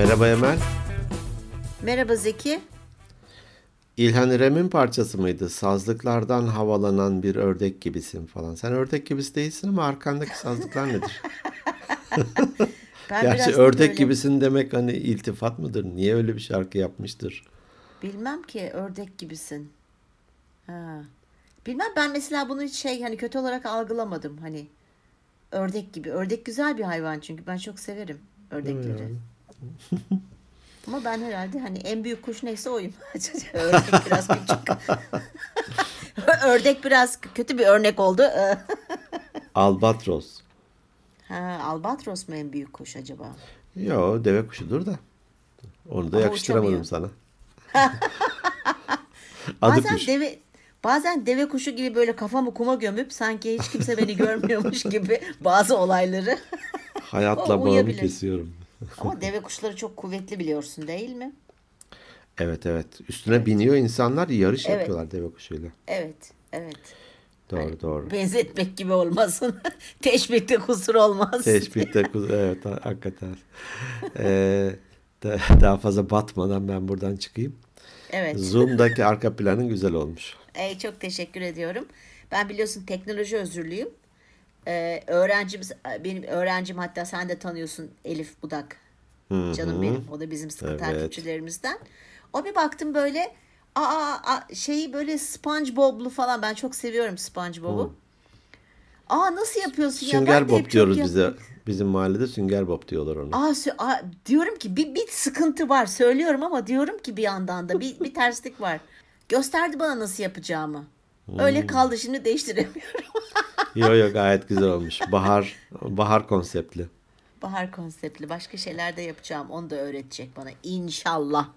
Merhaba Emel. Merhaba Zeki. İlhan İrem'in parçası mıydı? Sazlıklardan havalanan bir ördek gibisin falan. Sen ördek gibisi değilsin ama arkandaki sazlıklar nedir? Ben Gerçi ördek böyle- gibisin demek hani iltifat mıdır? Niye öyle bir şarkı yapmıştır? Bilmem ki ördek gibisin. Ha. Bilmem ben mesela bunu hiç şey hani kötü olarak algılamadım hani. Ördek gibi. Ördek güzel bir hayvan çünkü ben çok severim ördekleri. Ama ben herhalde hani en büyük kuş neyse oyum. ördek biraz küçük. ördek biraz kötü bir örnek oldu. Albatros. ha, albatros mu en büyük kuş acaba? Yo deve kuşudur da. Onu da Ama yakıştıramadım uçamıyor. sana. Adı Bazen kuş. deve bazen deve kuşu gibi böyle kafamı kuma gömüp sanki hiç kimse beni görmüyormuş gibi bazı olayları. Hayatla bağımı uyuyabilir. kesiyorum. Ama deve kuşları çok kuvvetli biliyorsun değil mi? Evet evet. Üstüne biniyor insanlar yarış Evet. yapıyorlar deve kuşuyla. Evet, evet. Doğru doğru. Benzetmek gibi olmasın. Teşbihte kusur olmaz. Teşbihte kuz evet ha- hakikaten. Ee, da- daha fazla batmadan ben buradan çıkayım. Evet. Zoom'daki arka planın güzel olmuş. Ey, çok teşekkür ediyorum. Ben biliyorsun teknoloji özürlüyüm. Ee, öğrencimiz benim öğrencim hatta sen de tanıyorsun Elif Budak. Canım benim. O da bizim sıkı Evet. takipçilerimizden. O bir baktım böyle aa, aa şeyi böyle SpongeBob'lu falan ben çok seviyorum SpongeBob'u. Aa nasıl yapıyorsun ya? Ben Sünger hep Bob diyoruz bize. Bizim mahallede Sünger Bob diyorlar ona. Aa, sö- aa, diyorum ki bir, bir sıkıntı var söylüyorum ama diyorum ki bir yandan da bir, bir terslik var. Gösterdi bana nasıl yapacağımı. Öyle kaldı şimdi değiştiremiyorum. Yo yo gayet güzel olmuş. Bahar bahar konseptli. Bahar konseptli başka şeyler de yapacağım. Onu da öğretecek bana inşallah.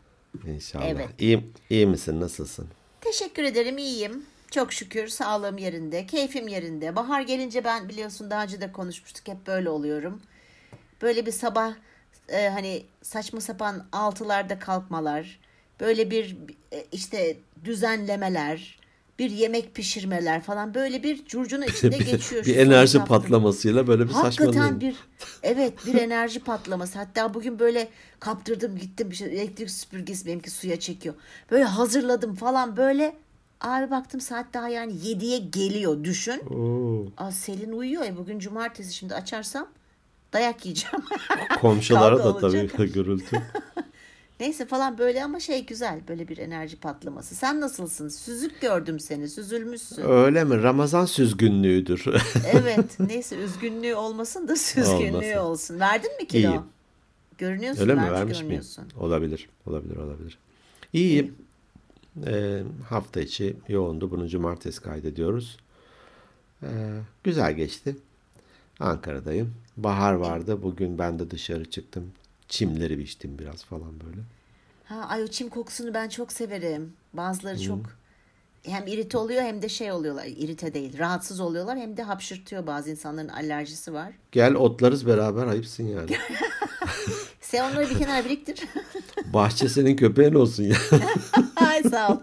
İnşallah. Evet. İyi, iyi misin? Nasılsın? Teşekkür ederim iyiyim. Çok şükür sağlığım yerinde, keyfim yerinde. Bahar gelince ben biliyorsun daha önce de konuşmuştuk hep böyle oluyorum. Böyle bir sabah e, hani saçma sapan altılarda kalkmalar, böyle bir e, işte düzenlemeler, bir yemek pişirmeler falan böyle bir curcunun içinde geçiyor. bir enerji hafta. patlamasıyla böyle bir Hakikaten saçmalayın. bir evet bir enerji patlaması. Hatta bugün böyle kaptırdım gittim bir şey elektrik süpürgesi benimki suya çekiyor. Böyle hazırladım falan böyle. Abi baktım saat daha yani 7'ye geliyor düşün. Oo. Aa, Selin uyuyor ya bugün cumartesi şimdi açarsam dayak yiyeceğim. Komşulara da tabii gürültü. Neyse falan böyle ama şey güzel böyle bir enerji patlaması. Sen nasılsın? Süzük gördüm seni süzülmüşsün. Öyle mi? Ramazan süzgünlüğüdür. Evet neyse üzgünlüğü olmasın da süzgünlüğü Olmasın. olsun. Verdin mi kilo? İyiyim. Görünüyorsun Öyle mi? Vermiş miyim? Olabilir. Olabilir. Olabilir. İyiyim. Ee, hafta içi yoğundu. Bunu cumartesi kaydediyoruz. Ee, güzel geçti. Ankara'dayım. Bahar vardı. Bugün ben de dışarı çıktım. Çimleri biçtim biraz falan böyle. Ha, ay o çim kokusunu ben çok severim. Bazıları çok hem irite oluyor hem de şey oluyorlar. İrite değil. Rahatsız oluyorlar hem de hapşırtıyor. Bazı insanların alerjisi var. Gel otlarız beraber ayıpsın yani. Sen onları bir kenara biriktir. Bahçe senin köpeğin olsun ya. ay sağ ol.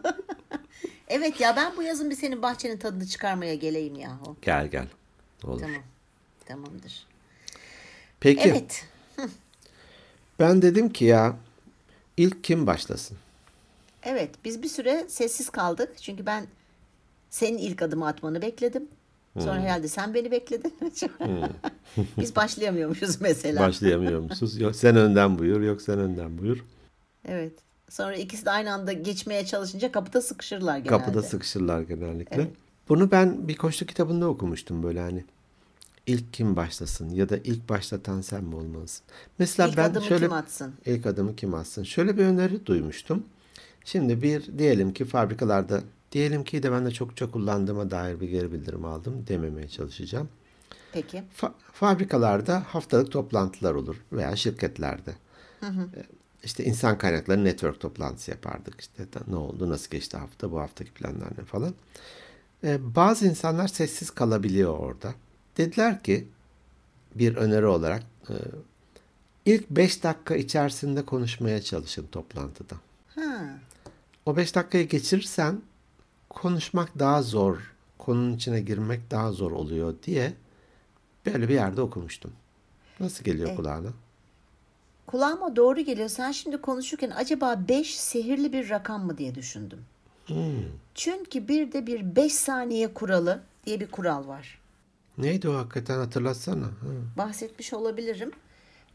evet ya ben bu yazın bir senin bahçenin tadını çıkarmaya geleyim yahu. gel gel. Olur. Tamam. Tamamdır. Peki Evet. Ben dedim ki ya ilk kim başlasın? Evet biz bir süre sessiz kaldık. Çünkü ben senin ilk adımı atmanı bekledim. Sonra herhalde sen beni bekledin. biz başlayamıyormuşuz mesela. Başlayamıyor musunuz? Yok sen önden buyur, yok sen önden buyur. Evet. Sonra ikisi de aynı anda geçmeye çalışınca kapıda sıkışırlar genelde. Kapıda sıkışırlar genellikle. Evet. Bunu ben bir koçluk kitabında okumuştum böyle hani. İlk kim başlasın ya da ilk başlatan sen mi olmalısın? Mesela İlk ben adımı şöyle kim atsın? ilk adımı kim atsın? Şöyle bir öneri duymuştum. Şimdi bir diyelim ki fabrikalarda diyelim ki de ben de çokça kullandığıma dair bir geri bildirim aldım dememeye çalışacağım. Peki. Fa- fabrikalarda haftalık toplantılar olur veya şirketlerde. Ee, İşte insan kaynakları network toplantısı yapardık. İşte ne oldu, nasıl geçti hafta, bu haftaki planlar ne falan. Ee, bazı insanlar sessiz kalabiliyor orada. Dediler ki bir öneri olarak e, ilk 5 dakika içerisinde konuşmaya çalışın toplantıda. Ha. O 5 dakikayı geçirirsen konuşmak daha zor, konunun içine girmek daha zor oluyor diye böyle bir yerde okumuştum. Nasıl geliyor kulağına? Kulağıma doğru geliyor. Sen şimdi konuşurken acaba 5 sihirli bir rakam mı diye düşündüm. Çünkü bir de bir 5 saniye kuralı diye bir kural var. Neydi o hakikaten hatırlatsana. Ha. Bahsetmiş olabilirim.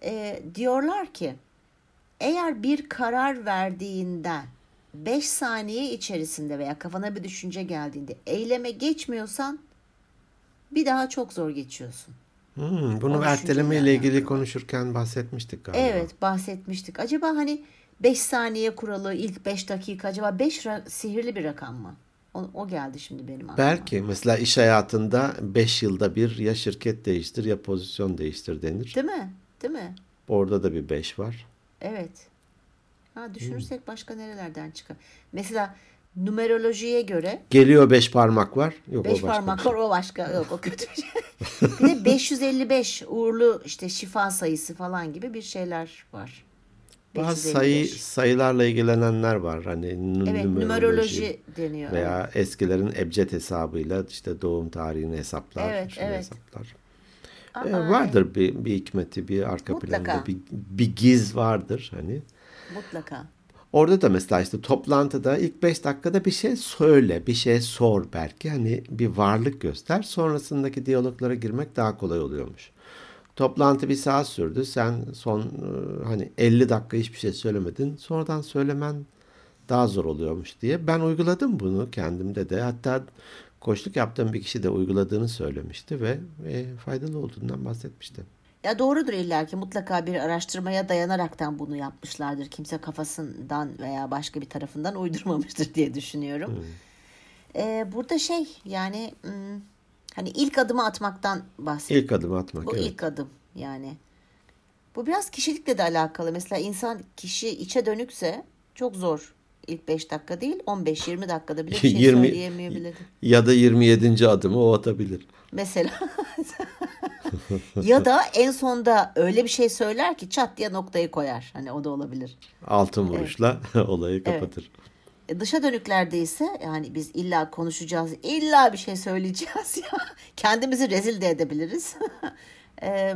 Ee, diyorlar ki eğer bir karar verdiğinde 5 saniye içerisinde veya kafana bir düşünce geldiğinde eyleme geçmiyorsan bir daha çok zor geçiyorsun. Hmm, bunu erteleme ile ilgili alakalı. konuşurken bahsetmiştik galiba. Evet bahsetmiştik. Acaba hani 5 saniye kuralı ilk 5 dakika acaba 5 sihirli bir rakam mı? O, o geldi şimdi benim aklıma. Belki mesela iş hayatında 5 yılda bir ya şirket değiştir ya pozisyon değiştir denir. Değil mi? Değil mi? Orada da bir 5 var. Evet. Ha düşünürsek başka nerelerden çıkar? Mesela numerolojiye göre Geliyor 5 parmak var. Yok o beş başka bir parmak şey. var o başka yok o kötü bir şey. bir de 555 uğurlu işte şifa sayısı falan gibi bir şeyler var. Bazı 555. sayı sayılarla ilgilenenler var. Hani Evet numeroloji deniyor. veya eskilerin ebced hesabıyla işte doğum tarihini hesaplar, Evet, evet. hesaplar. Aa, Ee, vardır bir, bir hikmeti, bir arka Mutlaka. planda bir, bir giz vardır hani. Mutlaka. Orada da mesela işte toplantıda ilk 5 dakikada bir şey söyle, bir şey sor belki. Hani bir varlık göster. Sonrasındaki diyaloglara girmek daha kolay oluyormuş. Toplantı bir saat sürdü. Sen son e, hani 50 dakika hiçbir şey söylemedin. Sonradan söylemen daha zor oluyormuş diye. Ben uyguladım bunu kendimde de. Hatta koçluk yaptığım bir kişi de uyguladığını söylemişti ve e, faydalı olduğundan bahsetmişti. Ya doğrudur illaki mutlaka bir araştırmaya dayanaraktan bunu yapmışlardır. Kimse kafasından veya başka bir tarafından uydurmamıştır diye düşünüyorum. Ee, burada şey yani hmm, hani ilk adımı atmaktan bahsediyor. İlk adımı atmak. Bu evet. ilk adım yani. Bu biraz kişilikle de alakalı. Mesela insan kişi içe dönükse çok zor. İlk 5 dakika değil 15-20 dakikada bile bir şey 20 söyleyemeyebilir. Ya da 27. adımı o atabilir. Mesela ya da en sonda öyle bir şey söyler ki çat diye noktayı koyar. Hani o da olabilir. Altın vuruşla olayı kapatır. E, dışa dönüklerde ise yani biz illa konuşacağız, illa bir şey söyleyeceğiz ya. Kendimizi rezil de edebiliriz. E,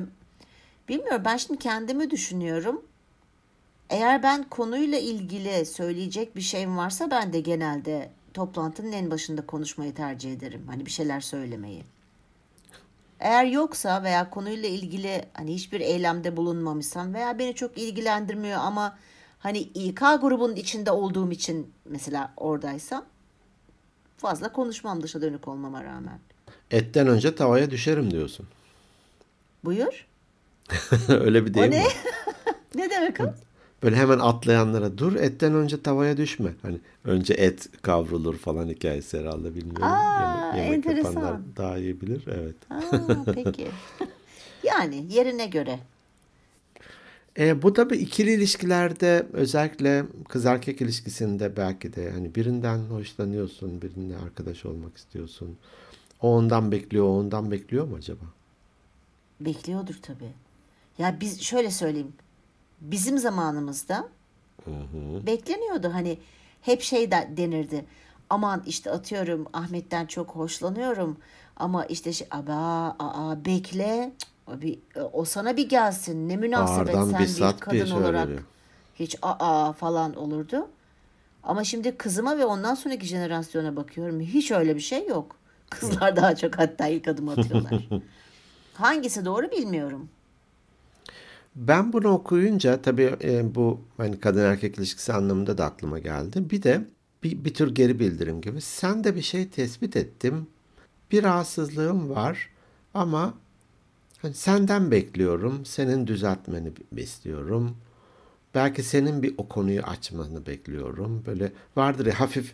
bilmiyorum ben şimdi kendimi düşünüyorum. Eğer ben konuyla ilgili söyleyecek bir şeyim varsa ben de genelde toplantının en başında konuşmayı tercih ederim. Hani bir şeyler söylemeyi. Eğer yoksa veya konuyla ilgili hani hiçbir eylemde bulunmamışsam veya beni çok ilgilendirmiyor ama hani İK grubunun içinde olduğum için mesela oradaysam fazla konuşmam dışa dönük olmama rağmen. Etten önce tavaya düşerim diyorsun. Buyur. Öyle bir O deyim ne? var. ne demek o? Böyle hemen atlayanlara dur etten önce tavaya düşme. Hani önce et kavrulur falan hikayesi herhalde bilmiyorum. Aa, yemek yemek enteresan. yapanlar daha iyi bilir. Evet. Aa, peki. yani yerine göre. E, bu tabii ikili ilişkilerde özellikle kız erkek ilişkisinde belki de hani birinden hoşlanıyorsun, birine arkadaş olmak istiyorsun. O ondan bekliyor, o ondan bekliyor mu acaba? Bekliyordur tabii. Ya biz şöyle söyleyeyim. Bizim zamanımızda bekleniyordu hani hep şey de denirdi. Aman işte atıyorum Ahmet'ten çok hoşlanıyorum ama işte şey aba aa bekle Cık, o bir, o sana bir gelsin ne münasebet Ağırdan sen bir bir bir kadın şey olarak oluyor. hiç aa falan olurdu. Ama şimdi kızıma ve ondan sonraki jenerasyona bakıyorum hiç öyle bir şey yok. Kızlar daha çok hatta ilk adım atıyorlar. Hangisi doğru bilmiyorum. Ben bunu okuyunca tabii e, bu hani kadın erkek ilişkisi anlamında da aklıma geldi. Bir de bir, bir tür geri bildirim gibi. Sen de bir şey tespit ettim. Bir rahatsızlığım var ama hani senden bekliyorum. Senin düzeltmeni istiyorum. Belki senin bir o konuyu açmanı bekliyorum. Böyle vardır ya hafif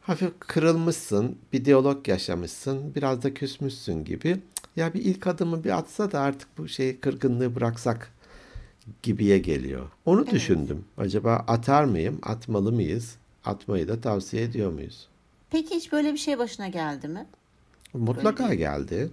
hafif kırılmışsın, bir diyalog yaşamışsın, biraz da küsmüşsün gibi. Ya bir ilk adımı bir atsa da artık bu şey kırgınlığı bıraksak gibiye geliyor. Onu düşündüm. Acaba atar mıyım? Atmalı mıyız? Atmayı da tavsiye ediyor muyuz? Peki hiç böyle bir şey başına geldi mi? Mutlaka geldi.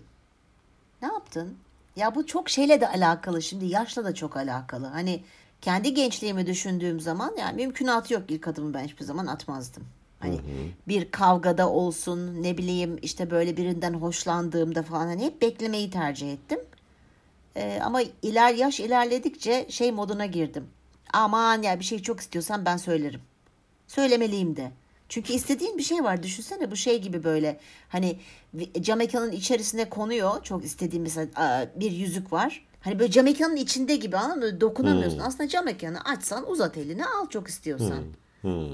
Ne yaptın? Ya bu çok şeyle de alakalı. Şimdi yaşla da çok alakalı. Hani kendi gençliğimi düşündüğüm zaman yani mümkünatı yok ilk adımı ben hiçbir zaman atmazdım. Hani bir kavgada olsun ne bileyim işte böyle birinden hoşlandığımda falan hani hep beklemeyi tercih ettim. Ee, ama iler yaş ilerledikçe şey moduna girdim. Aman ya bir şey çok istiyorsan ben söylerim. Söylemeliyim de. Çünkü istediğin bir şey var. Düşünsene bu şey gibi böyle hani cam mekanın içerisine konuyor. Çok istediğin mesela bir yüzük var. Hani böyle cam mekanın içinde gibi anladın mı? Dokunamıyorsun. Aslında cam mekanı açsan uzat elini al çok istiyorsan.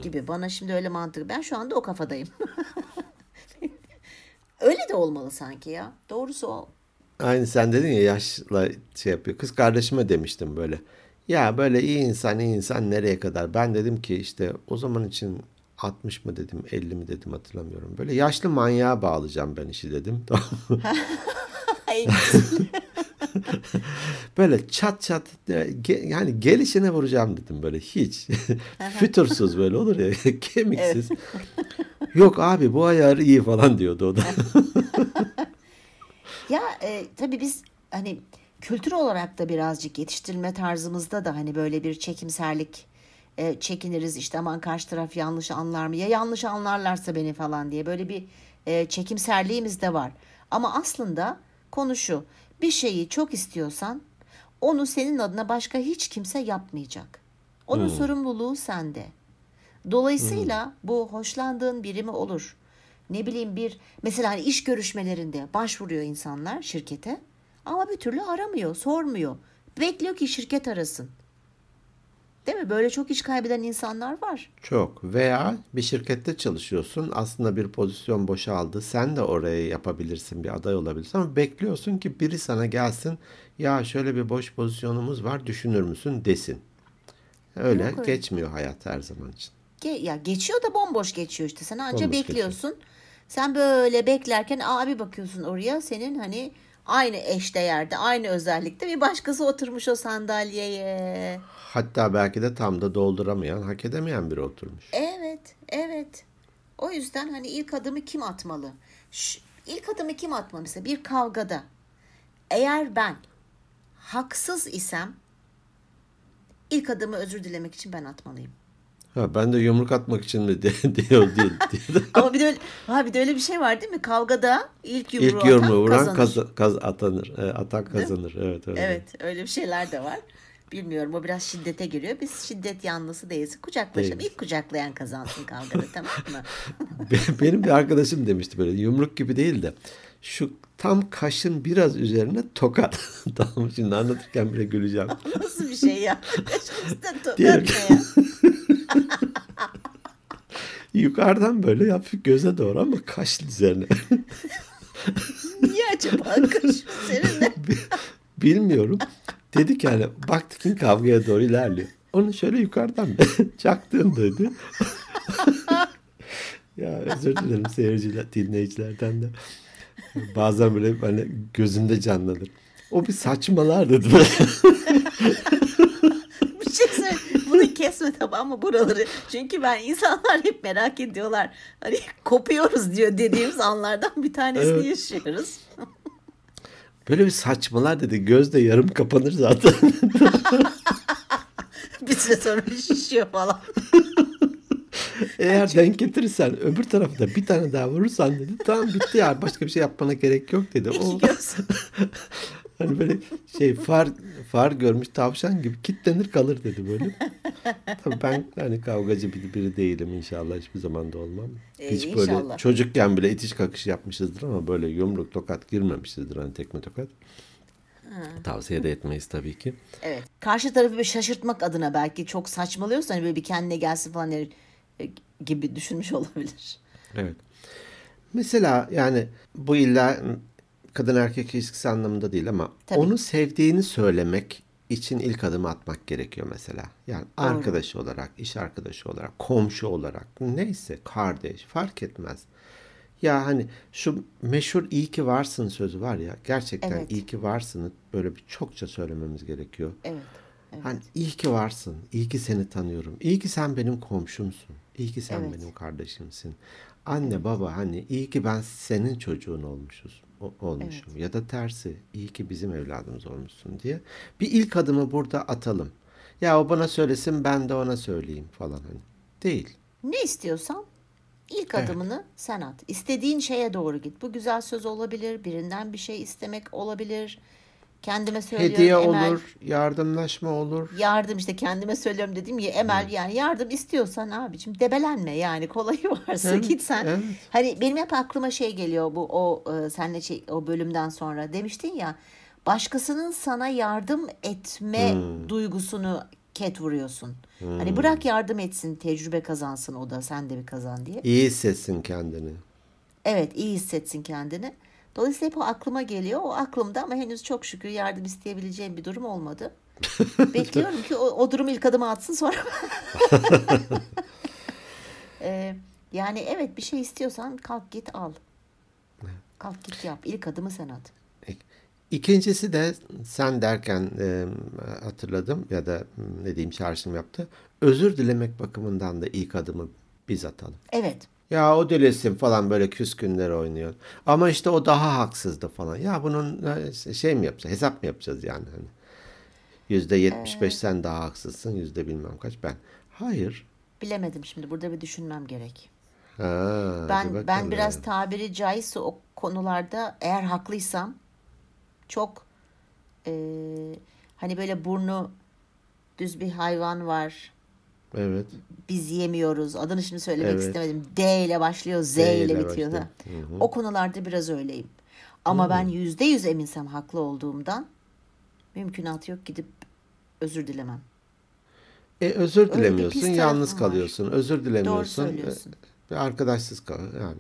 Gibi. Bana şimdi öyle mantık. Ben şu anda o kafadayım. öyle de olmalı sanki ya. Doğrusu o. Aynı sen dedin ya yaşla şey yapıyor. Kız kardeşime demiştim böyle. Ya böyle iyi insan iyi insan nereye kadar? Ben dedim ki işte o zaman için 60 mı dedim 50 mi dedim hatırlamıyorum. Böyle yaşlı manyağa bağlayacağım ben işi dedim. Böyle çat çat e, yani gelişine vuracağım dedim böyle hiç. Fütursuz böyle olur ya kemiksiz. Yok abi bu ayarı iyi falan diyordu o da. Ya e, tabii biz hani kültür olarak da birazcık yetiştirilme tarzımızda da hani böyle bir çekimserlik e, çekiniriz işte aman karşı taraf yanlış anlar mı ya yanlış anlarlarsa beni falan diye böyle bir e, çekimserliğimiz de var. Ama aslında konu şu bir şeyi çok istiyorsan onu senin adına başka hiç kimse yapmayacak. Onun sorumluluğu sende. Dolayısıyla bu hoşlandığın biri mi olur? Ne bileyim bir mesela hani iş görüşmelerinde başvuruyor insanlar şirkete ama bir türlü aramıyor, sormuyor. Bekliyor ki şirket arasın. Değil mi? Böyle çok iş kaybeden insanlar var. Çok veya bir şirkette çalışıyorsun aslında bir pozisyon boşaldı sen de oraya yapabilirsin bir aday olabilirsin ama bekliyorsun ki biri sana gelsin ya şöyle bir boş pozisyonumuz var düşünür müsün desin. Öyle Yok öyle. geçmiyor hayat her zaman için. Ge- ya geçiyor da bomboş geçiyor işte. Sen anca Bomboş bekliyorsun. Sen böyle beklerken abi bakıyorsun oraya senin hani aynı eşdeğerde, aynı özellikte bir başkası oturmuş o sandalyeye. Hatta belki de tam da dolduramayan, hak edemeyen biri oturmuş. Evet, evet. O yüzden hani ilk adımı kim atmalı? Ş- ilk adımı kim atmalı mesela bir kavgada? Eğer ben haksız isem ilk adımı özür dilemek için ben atmalıyım. Ha, ben de yumruk atmak için mi diyor diyor. Ama bir de öyle, ha bir de öyle bir şey var değil mi? Kavgada ilk yumruğu İlk yumruğu atan vuran kazanır. kaz, kaz, atanır. E, atan kazanır. Evet öyle. Evet, öyle bir şeyler de var. Bilmiyorum o biraz şiddete giriyor. Biz şiddet yanlısı değiliz. Kucaklaşalım. Değiliz. İlk kucaklayan kazansın kavgada tamam mı? Be- Benim bir arkadaşım demişti böyle yumruk gibi değil de şu tam kaşın biraz üzerine tokat. tamam şimdi anlatırken bile güleceğim. Nasıl bir şey ya? Kaşımızda to- Diyelim öpme ki- ya. Yukarıdan böyle hafif göze doğru ama kaş üzerine. Niye acaba kaş üzerinde? Bilmiyorum. Dedik yani baktık ki kavgaya doğru ilerliyor. Onu şöyle yukarıdan çaktığım dedi. ya özür dilerim seyirciler, dinleyicilerden de. Bazen böyle hani gözümde canlanır. O bir saçmalar dedi. Bir şey söyle. Bunu kesme tamam mı buraları? Çünkü ben insanlar hep merak ediyorlar. Hani kopuyoruz diyor dediğimiz anlardan bir tanesini Evet. yaşıyoruz. Böyle bir saçmalar dedi. Göz de yarım kapanır zaten. Bir süre sonra şişiyor falan. Eğer denk getirirsen öbür tarafı da bir tane daha vurursan dedi. Tamam bitti ya başka bir şey yapmana gerek yok dedi. O. Hani böyle şey far far görmüş tavşan gibi kitlenir kalır dedi böyle. Tabii ben hani kavgacı bir biri değilim inşallah hiçbir zaman da olmam. Ee, Hiç böyle inşallah. çocukken bile itiş kakış yapmışızdır ama böyle yumruk tokat girmemişizdir hani tekme tokat. Tavsiye de etmeyiz tabii ki. Evet. Karşı tarafı bir şaşırtmak adına belki çok saçmalıyorsa hani böyle bir kendine gelsin falan yani, gibi düşünmüş olabilir. Evet. Mesela yani bu illa kadın erkek ilişkisi anlamında değil ama Tabii. onu sevdiğini söylemek için ilk adımı atmak gerekiyor mesela. Yani arkadaş olarak, iş arkadaşı olarak, komşu olarak neyse kardeş fark etmez. Ya hani şu meşhur iyi ki varsın sözü var ya gerçekten Evet. iyi ki varsını böyle bir çokça söylememiz gerekiyor. Evet. evet. Hani iyi ki varsın, iyi ki seni tanıyorum, iyi ki sen benim komşumsun, iyi ki sen Evet. benim kardeşimsin. Anne baba hani iyi ki ben senin çocuğun olmuşuz, o- olmuşum ya da tersi iyi ki bizim evladımız olmuşsun diye bir ilk adımı burada atalım. Ya o bana söylesin ben de ona söyleyeyim falan hani. Değil. Ne istiyorsan ilk Evet. adımını sen at. İstediğin şeye doğru git. Bu güzel söz olabilir, birinden bir şey istemek olabilir. Kendime söylüyorum Hediye Emel. olur, yardımlaşma olur. Yardım işte kendime söylüyorum dedim ya Emel yani yardım istiyorsan abicim debelenme yani kolayı varsa Evet, git sen. evet. Hani benim hep aklıma şey geliyor bu o e, senle şey, o bölümden sonra demiştin ya başkasının sana yardım etme Hmm. duygusunu ket vuruyorsun. Hani bırak yardım etsin tecrübe kazansın o da sen de bir kazan diye. İyi hissetsin kendini. Evet iyi hissetsin kendini. Dolayısıyla hep o aklıma geliyor. O aklımda ama henüz çok şükür yardım isteyebileceğim bir durum olmadı. Bekliyorum ki o, o durum ilk adımı atsın sonra. Ee, yani evet bir şey istiyorsan kalk git al. Kalk git yap. İlk adımı sen at. İkincisi de sen derken e, hatırladım ya da ne diyeyim çağrışım yaptı. Özür dilemek bakımından da ilk adımı biz atalım. Evet. Ya o dilesin falan böyle küskünler oynuyor. Ama işte o daha haksızdı falan. Ya bunun şey mi yapacağız? Hesap mı yapacağız yani? Hani yüzde yetmiş beş sen daha haksızsın. Yüzde bilmem kaç ben. Hayır. Bilemedim şimdi. Burada bir düşünmem gerek. Ha, Ben ben biraz tabiri caizse o konularda eğer haklıysam çok e, hani böyle burnu düz bir hayvan var. Evet. Biz yemiyoruz. Adını şimdi söylemek Evet. istemedim. D ile başlıyor, Z D ile bitiyor. Ha. O konularda biraz öyleyim. Ama ben yüzde yüz eminsem haklı olduğumdan mümkünatı yok gidip özür dilemem. E, özür dilemiyorsun, yalnız var. kalıyorsun. Özür dilemiyorsun. söylüyorsun. e, arkadaşsız kal yani.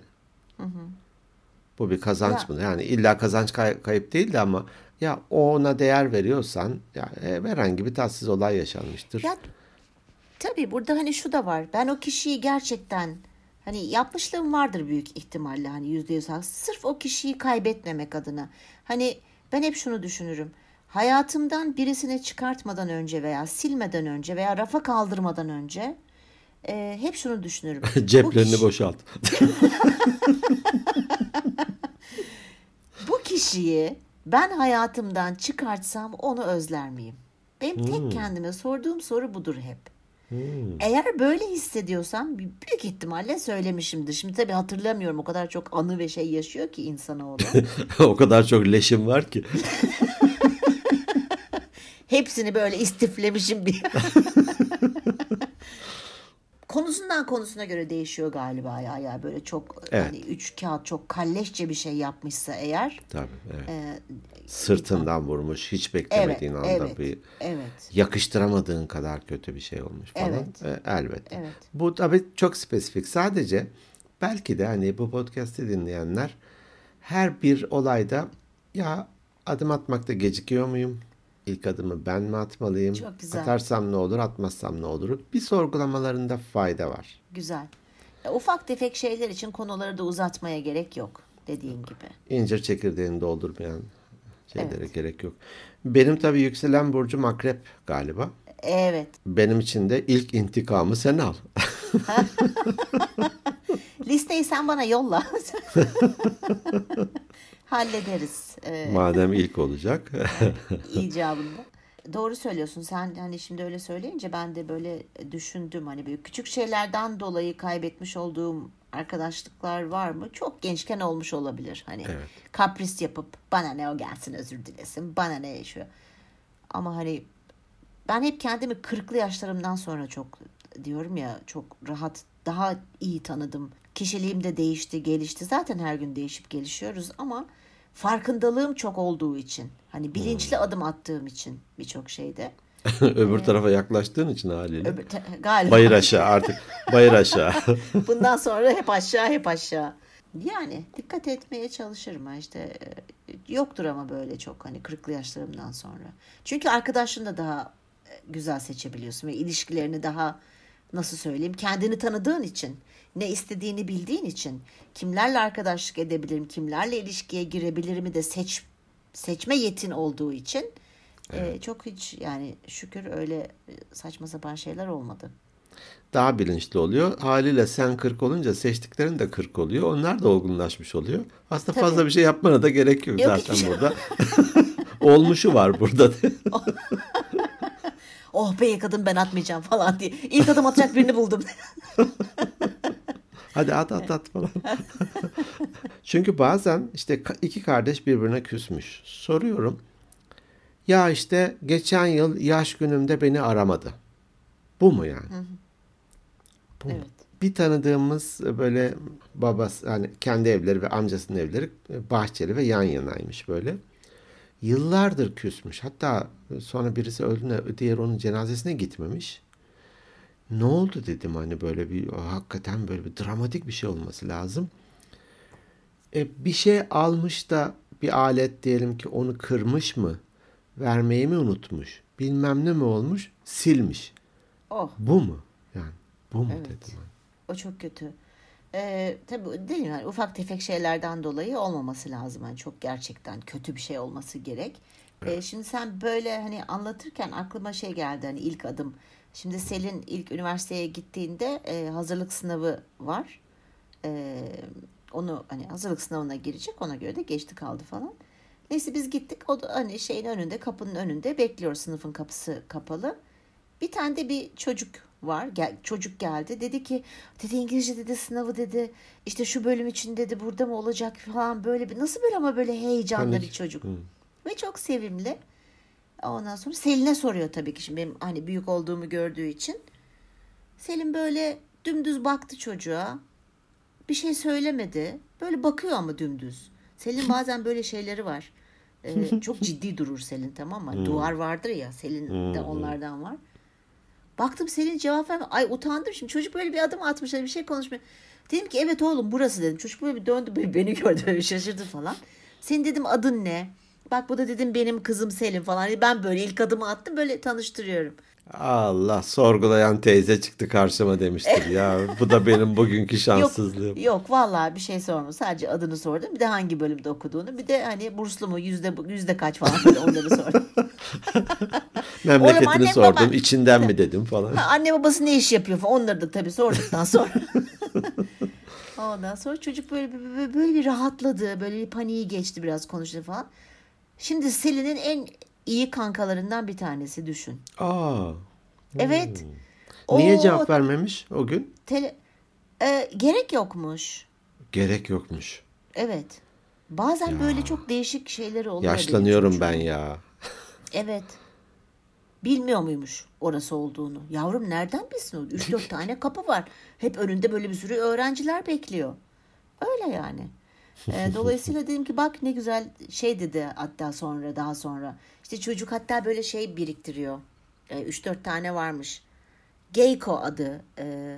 Bu bir kazanç Ya- mı? Yani illa kazanç kay- kayıp değildi ama ya ona değer veriyorsan ya e, herhangi bir tatsız olay yaşanmıştır. Ya tabii burada hani şu da var. Ben o kişiyi gerçekten hani yapmışlığım vardır büyük ihtimalle hani yüzde yüz Sırf o kişiyi kaybetmemek adına. Hani ben hep şunu düşünürüm. Hayatımdan birisini çıkartmadan önce veya silmeden önce veya rafa kaldırmadan önce e, hep şunu düşünürüm. Ceplerini kişi- boşalt. Bu kişiyi ben hayatımdan çıkartsam onu özler miyim? Benim Hmm. tek kendime sorduğum soru budur hep. Eğer böyle hissediyorsam büyük ihtimalle söylemişimdir. Şimdi tabii hatırlamıyorum o kadar çok anı ve şey yaşıyor ki insanoğlu. o kadar çok leşim var ki. Hepsini böyle istiflemişim bir. Konusundan konusuna göre değişiyor galiba ya. ya böyle çok Evet. hani üç kağıt çok kalleşçe bir şey yapmışsa eğer. Tabii evet. e, Sırtından vurmuş, hiç evet, beklemediğin anda evet, bir evet. yakıştıramadığın kadar kötü bir şey olmuş falan. Evet. E, elbette. Evet. Bu tabii çok spesifik. Sadece belki de hani bu podcast'i dinleyenler her bir olayda ya adım atmakta gecikiyor muyum? İlk adımı ben mi atmalıyım? Çok güzel. Atarsam ne olur, atmazsam ne olur? Bir sorgulamalarında fayda var. Güzel. Ufak tefek şeyler için konuları da uzatmaya gerek yok dediğin gibi. İncir çekirdeğini doldurmayan şeylere Evet. gerek yok. Benim tabii yükselen burcum akrep galiba. Evet. Benim için de ilk intikamı sen al. Listeyi sen bana yolla. Hallederiz Madem ilk olacak. icabında. Doğru söylüyorsun. Sen hani şimdi öyle söyleyince ben de böyle düşündüm. Hani böyle küçük şeylerden dolayı kaybetmiş olduğum arkadaşlıklar var mı? Çok gençken olmuş olabilir. Hani Evet. kapris yapıp bana ne o gelsin özür dilesin. Bana ne şu. Ama hani ben hep kendimi kırklı yaşlarımdan sonra çok diyorum ya çok rahat daha iyi tanıdım. Kişiliğim de değişti, gelişti. Zaten her gün değişip gelişiyoruz ama farkındalığım çok olduğu için, hani bilinçli adım attığım için birçok şeyde. Öbür tarafa yaklaştığın için haliyle. Öbür galiba Bayır aşağı artık. Bayır aşağı. bundan sonra hep aşağı hep aşağı. Yani dikkat etmeye çalışırım işte e, yoktur ama böyle çok hani kırklı yaşlarımdan sonra. Çünkü arkadaşını da daha e, güzel seçebiliyorsun ve ilişkilerini daha nasıl söyleyeyim kendini tanıdığın için ne istediğini bildiğin için kimlerle arkadaşlık edebilirim kimlerle ilişkiye girebilirimi de seç seçme yetin olduğu için e, çok hiç yani şükür öyle e, saçma sapan şeyler olmadı. Daha bilinçli oluyor. Haliyle sen 40 olunca seçtiklerin de 40 oluyor. Onlar da olgunlaşmış oluyor. Aslında Tabii. fazla bir şey yapmana da gerek yok, Yok, zaten şey- burada. Olmuşu var burada. Oh be ilk adım ben atmayacağım falan diye. İlk adım atacak birini buldum. Hadi at at at falan. Çünkü bazen işte iki kardeş birbirine küsmüş. Soruyorum. Ya işte geçen yıl yaş günümde beni aramadı. Bu mu yani? Bu mu? Evet. Bir tanıdığımız böyle babası hani kendi evleri ve amcasının evleri bahçeli ve yan yanaymış böyle. Yıllardır küsmüş. Hatta sonra birisi öldüğünde diğer onun cenazesine gitmemiş. Ne oldu dedim hani böyle bir hakikaten böyle bir dramatik bir şey olması lazım. E, bir şey almış da bir alet diyelim ki onu kırmış mı? Vermeyi mi unutmuş? Bilmem ne mi olmuş? Silmiş. Oh Bu mu? Yani bu mu Evet. dedim. hani. o çok kötü. Ee, tabii değil mi? Yani ufak tefek şeylerden dolayı olmaması lazım. Yani çok gerçekten kötü bir şey olması gerek. Ee, şimdi sen böyle hani anlatırken aklıma şey geldi hani ilk adım. Şimdi Selin ilk üniversiteye gittiğinde e, hazırlık sınavı var. Ee, onu hani hazırlık sınavına girecek ona göre de geçti kaldı falan. Neyse biz gittik. O da hani şeyin önünde kapının önünde bekliyor sınıfın kapısı kapalı. Bir tane de bir çocuk var. Gel, çocuk geldi. Dedi ki dedi İngilizce dedi sınavı dedi. İşte şu bölüm için dedi burada mı olacak falan böyle bir nasıl böyle ama böyle heyecanlı Panik. bir çocuk. Ve çok sevimli. Ondan sonra Selin'e soruyor tabii ki şimdi benim hani büyük olduğumu gördüğü için. Selin böyle dümdüz baktı çocuğa. Bir şey söylemedi. Böyle bakıyor ama dümdüz. Selin bazen böyle şeyleri var. Ee, çok ciddi durur Selin tamam mı? Duvar vardır ya Selin de onlardan var. Baktım Selin cevap vermiyor. Ay utandım şimdi. Çocuk böyle bir adım atmış. hani bir şey konuşmuyor. Dedim ki evet oğlum burası dedim. Çocuk böyle bir döndü böyle beni gördü böyle şaşırdı falan. Senin dedim adın ne? Bak bu da dedim benim kızım Selin falan. Hani Ben böyle ilk adımı attım böyle tanıştırıyorum. Allah sorgulayan teyze çıktı karşıma demiştir ya. Bu da benim bugünkü şanssızlığım. Yok, yok vallahi bir şey sormadım. Sadece adını sordum. Bir de hangi bölümde okuduğunu. Bir de hani burslu mu yüzde, yüzde kaç falan böyle onları sordum. Memleketini annem, sordum. babam- içinden mi dedim falan. Ha, anne babası ne iş yapıyor falan. Onları da tabii sorduktan sonra. Ondan sonra çocuk böyle, böyle, böyle bir rahatladı. Böyle bir paniği geçti biraz konuştu falan. Şimdi Selin'in en iyi kankalarından bir tanesi düşün. Aa. Evet. Niye Oo, cevap vermemiş o gün? tele- E, gerek yokmuş. Gerek yokmuş. Evet. Bazen böyle çok değişik şeyleri oluyor. Yaşlanıyorum ben ya. Evet. Bilmiyor muymuş orası olduğunu? Yavrum nereden bilsin o? 3-4 tane kapı var. Hep önünde böyle bir sürü öğrenciler bekliyor. Öyle yani. Ee, dolayısıyla dedim ki bak ne güzel şey dedi hatta sonra daha sonra. İşte çocuk hatta böyle şey biriktiriyor. Ee, 3-4 tane varmış. Geyko adı. Ee,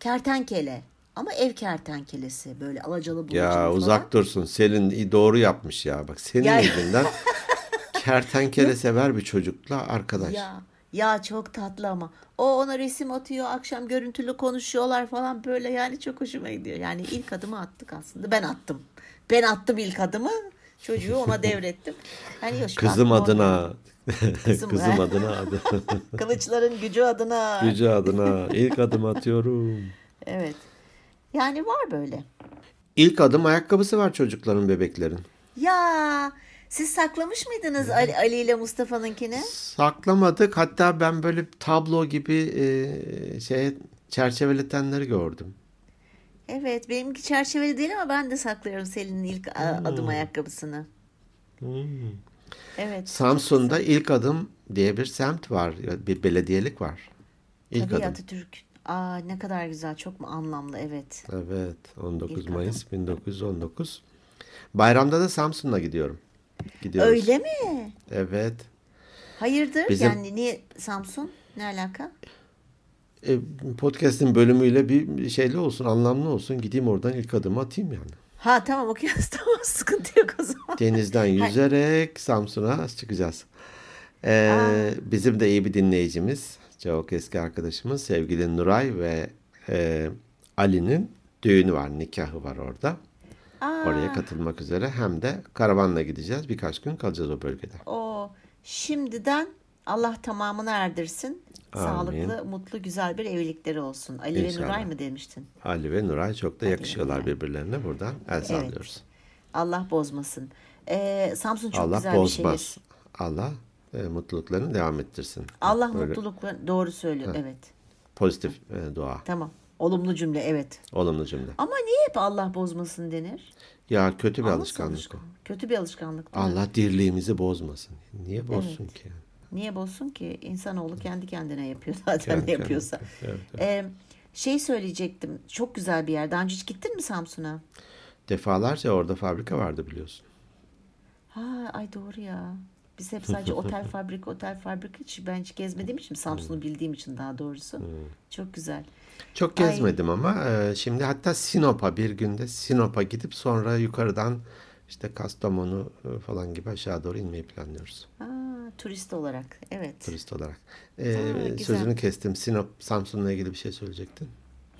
kertenkele. Ama ev kertenkelesi. Böyle alacalı bulacalı Ya falan. uzak dursun. Selin doğru yapmış ya. Bak senin Ya- yüzünden kertenkele sever bir çocukla arkadaş. Ya ya çok tatlı ama. O ona resim atıyor, akşam görüntülü konuşuyorlar falan böyle yani çok hoşuma gidiyor. Yani ilk adımı attık aslında. Ben attım. Ben attım ilk adımı. Çocuğu ona devrettim. Yani yok, Kızım adına. Kızım, Kızım adına. Kılıçların gücü adına. Gücü adına. İlk adım atıyorum. Evet. Yani var böyle. İlk adım ayakkabısı var çocukların, bebeklerin. Ya siz saklamış mıydınız Ali, Ali ile Mustafa'nınkini? Saklamadık. Hatta ben böyle tablo gibi e, şey çerçeveletenleri gördüm. Evet benimki çerçeveli değil ama ben de saklıyorum Selin'in ilk Hmm. adım ayakkabısını. Evet. Samsun'da ilk adım diye bir semt var. Bir belediyelik var. İlk Tabii adım. Atatürk. Aa ne kadar güzel, çok mu anlamlı evet. Evet. 19 İlk Mayıs 1919. Bayramda da Samsun'a gidiyorum. Gidiyoruz. Öyle mi? Evet. Hayırdır? Bizim- Yani niye Samsun? Ne alaka? E, podcast'in bölümüyle bir şeyli olsun, anlamlı olsun. Gideyim oradan ilk adımı atayım yani. Ha tamam okuyoruz tamam sıkıntı yok o zaman. Denizden yüzerek Samsun'a çıkacağız. Ee, bizim de iyi bir dinleyicimiz, çok eski arkadaşımız sevgili Nuray ve e, Ali'nin düğünü var, nikahı var orada. Aa, Oraya katılmak üzere hem de karavanla gideceğiz. Birkaç gün kalacağız o bölgede. o şimdiden Allah tamamını erdirsin. Amin. Sağlıklı, mutlu, güzel bir evlilikleri olsun. Ali ve İnşallah. Nuray mı demiştin? Ali ve Nuray çok da yakışıyorlar Nuray. birbirlerine. Buradan el sallıyoruz. Allah bozmasın. Ee, Samsun çok Allah güzel bir bozmaz. şehir. Allah e, mutluluklarını devam ettirsin. Allah Böyle mutlulukla doğru söylüyor. Evet. Pozitif e, dua. Tamam. Olumlu cümle evet. Olumlu cümle. Ama niye hep Allah bozmasın denir? Ya kötü bir Nasıl alışkanlık o. Kötü bir alışkanlık. Allah dirliğimizi bozmasın. Niye bozsun Evet. ki? Niye bozsun ki? İnsanoğlu kendi kendine yapıyor zaten Kendi ne yapıyorsa. kendine. Evet, evet. Ee, şey söyleyecektim. Çok güzel bir yer. Daha önce hiç gittin mi Samsun'a? Defalarca orada fabrika vardı biliyorsun. Ha, ay doğru ya. Biz hep sadece otel fabrika otel fabrika hiç ben hiç gezmediğim için Samsun'u bildiğim için daha doğrusu. Çok güzel. Çok Ay. gezmedim ama e, şimdi hatta Sinop'a bir günde Sinop'a gidip sonra yukarıdan işte Kastamonu falan gibi aşağı doğru inmeyi planlıyoruz Ha, turist olarak. Evet. turist olarak. E, Ha, sözünü kestim. Sinop, Samsun'la ilgili bir şey söyleyecektin.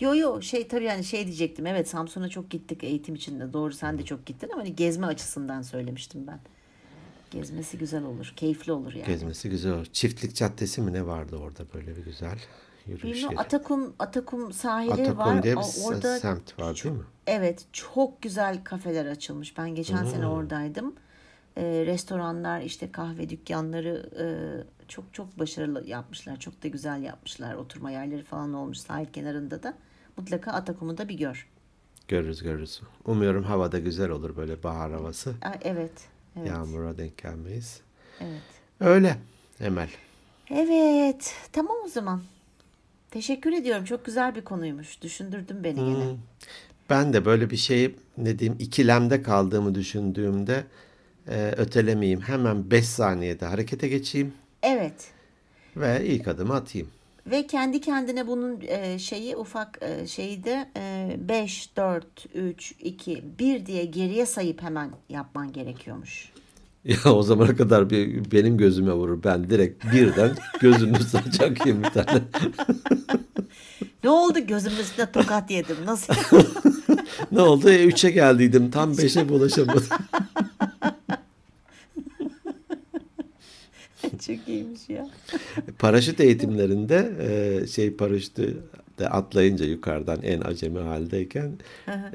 Yo yo şey tabii yani şey diyecektim. Evet Samsun'a çok gittik eğitim için de. Doğru sen de çok gittin ama hani gezme açısından söylemiştim ben. Gezmesi güzel olur. Keyifli olur yani. Gezmesi güzel olur. Çiftlik Caddesi mi ne vardı orada böyle bir güzel yürüyüş Bilmiyorum yeri. Atakum Atakum sahili Atakum var. diye bir orada semt var değil mi? evet çok güzel kafeler açılmış. Ben geçen sene oradaydım. Ee, restoranlar işte kahve dükkanları e, çok çok başarılı yapmışlar. Çok da güzel yapmışlar. Oturma yerleri falan olmuş sahil kenarında da. Mutlaka Atakum'u da bir gör. Görürüz görürüz. Umuyorum havada güzel olur böyle bahar havası. Aa, evet. Evet. Yağmura denk gelmeyiz. Evet. Öyle Emel. Evet. Tamam o zaman. Teşekkür ediyorum. Çok güzel bir konuymuş. Düşündürdün beni. Hmm. Ben de böyle bir şey ne diyeyim ikilemde kaldığımı düşündüğümde e, ötelemeyeyim. Hemen 5 saniyede harekete geçeyim Evet. ve ilk adımı atayım. Ve kendi kendine bunun e, şeyi ufak e, şeyi de 5, 4, 3, 2, 1 diye geriye sayıp hemen yapman gerekiyormuş. Ya o zamana kadar bir, benim gözüme vurur. Ben direkt birden gözünün üstüne çakayım bir tane. Ne oldu gözümün üstüne tokat yedim. Nasıl? ne oldu? E, 3'e geldiydim. Tam 5'e bulaşamadım. Çok iyiymiş ya. Paraşüt eğitimlerinde e, şey paraşütü de atlayınca yukarıdan en acemi haldeyken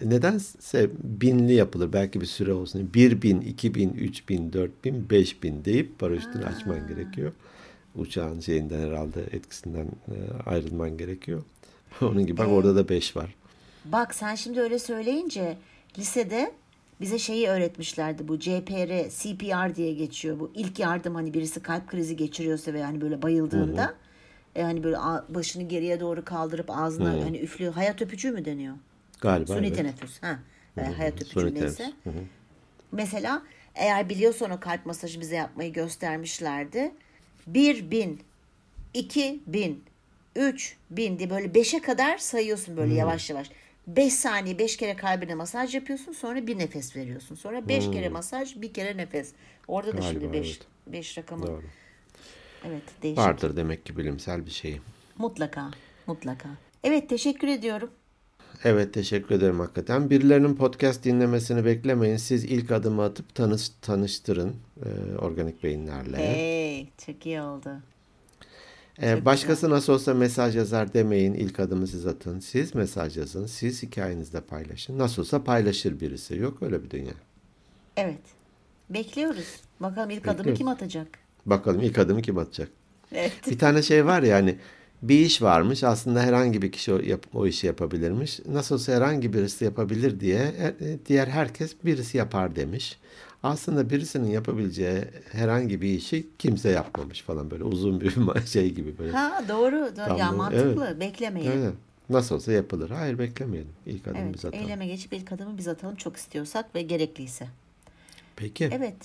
nedense binli yapılır. Belki bir süre olsun. 1 bin, 2 bin, 3 bin, 4 bin, 5 bin deyip paraşütünü açman gerekiyor. Uçağın şeyinden herhalde etkisinden e, ayrılman gerekiyor. Onun gibi bak orada da 5 var. Bak sen şimdi öyle söyleyince lisede bize şeyi öğretmişlerdi bu CPR, CPR diye geçiyor. Bu ilk yardım hani birisi kalp krizi geçiriyorsa ve yani böyle bayıldığında e, hani böyle a- başını geriye doğru kaldırıp ağzına hani üflüyor. Hayat öpücüğü mü deniyor? Galiba Suni evet. teneffüs. Ha. E, hayat öpücüğü Suni neyse. Hı hı. Mesela eğer biliyorsan o kalp masajı bize yapmayı göstermişlerdi. 1 bin, 2 bin, 3 bin diye böyle 5'e kadar sayıyorsun böyle yavaş yavaş. 5 saniye 5 kere kalbine masaj yapıyorsun sonra bir nefes veriyorsun. Sonra 5 kere masaj bir kere nefes. Orada da Galiba, şimdi 5 evet. 5 rakamı. Doğru. Evet değişik. Vardır demek ki bilimsel bir şey. Mutlaka mutlaka. Evet teşekkür ediyorum. Evet teşekkür ederim hakikaten. Birilerinin podcast dinlemesini beklemeyin. Siz ilk adımı atıp tanış, tanıştırın e, organik beyinlerle. Hey çok iyi oldu. E, başkası nasıl olsa mesaj yazar demeyin. İlk adımı siz atın. Siz mesaj yazın. Siz hikayenizde paylaşın. Nasıl olsa paylaşır birisi. Yok öyle bir dünya. Evet. Bekliyoruz. Bakalım ilk adımı Bekliyoruz. kim atacak? Bakalım ilk adımı kim atacak? Evet. Bir tane şey var ya hani bir iş varmış. Aslında herhangi bir kişi o, yap- o işi yapabilirmiş. Nasıl olsa herhangi birisi yapabilir diye e, diğer herkes birisi yapar demiş. Aslında birisinin yapabileceği herhangi bir işi kimse yapmamış falan böyle uzun bir şey gibi böyle. Ha doğru. doğru. ya Tamam, mantıklı. Beklemeyelim. Aynen. Nasıl olsa yapılır. Hayır beklemeyelim. İlk adımı Evet, biz atalım. eyleme geçip ilk adımı biz atalım çok istiyorsak ve gerekliyse. Peki. Evet.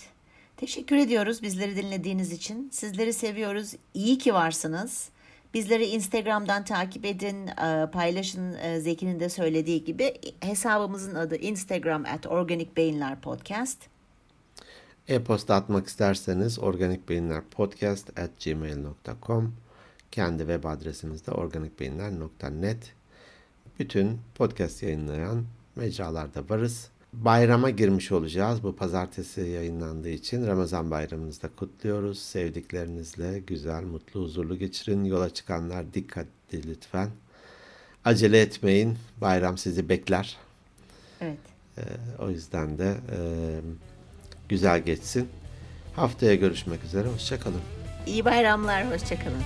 Teşekkür ediyoruz bizleri dinlediğiniz için. Sizleri seviyoruz. İyi ki varsınız. Bizleri Instagram'dan takip edin, e, paylaşın e, Zeki'nin de söylediği gibi. Hesabımızın adı Instagram at Organic Beyinler Podcast. E-posta atmak isterseniz organikbeyinlerpodcast at gmail.com Kendi web adresimiz de organikbeyinler.net Bütün podcast yayınlayan mecralarda varız. Bayrama girmiş olacağız. Bu pazartesi yayınlandığı için Ramazan bayramınızı da kutluyoruz. Sevdiklerinizle güzel, mutlu, huzurlu geçirin. Yola çıkanlar dikkatli lütfen. Acele etmeyin. Bayram sizi bekler. Evet. Ee, o yüzden de e, güzel geçsin. Haftaya görüşmek üzere. Hoşçakalın. İyi bayramlar. Hoşçakalın.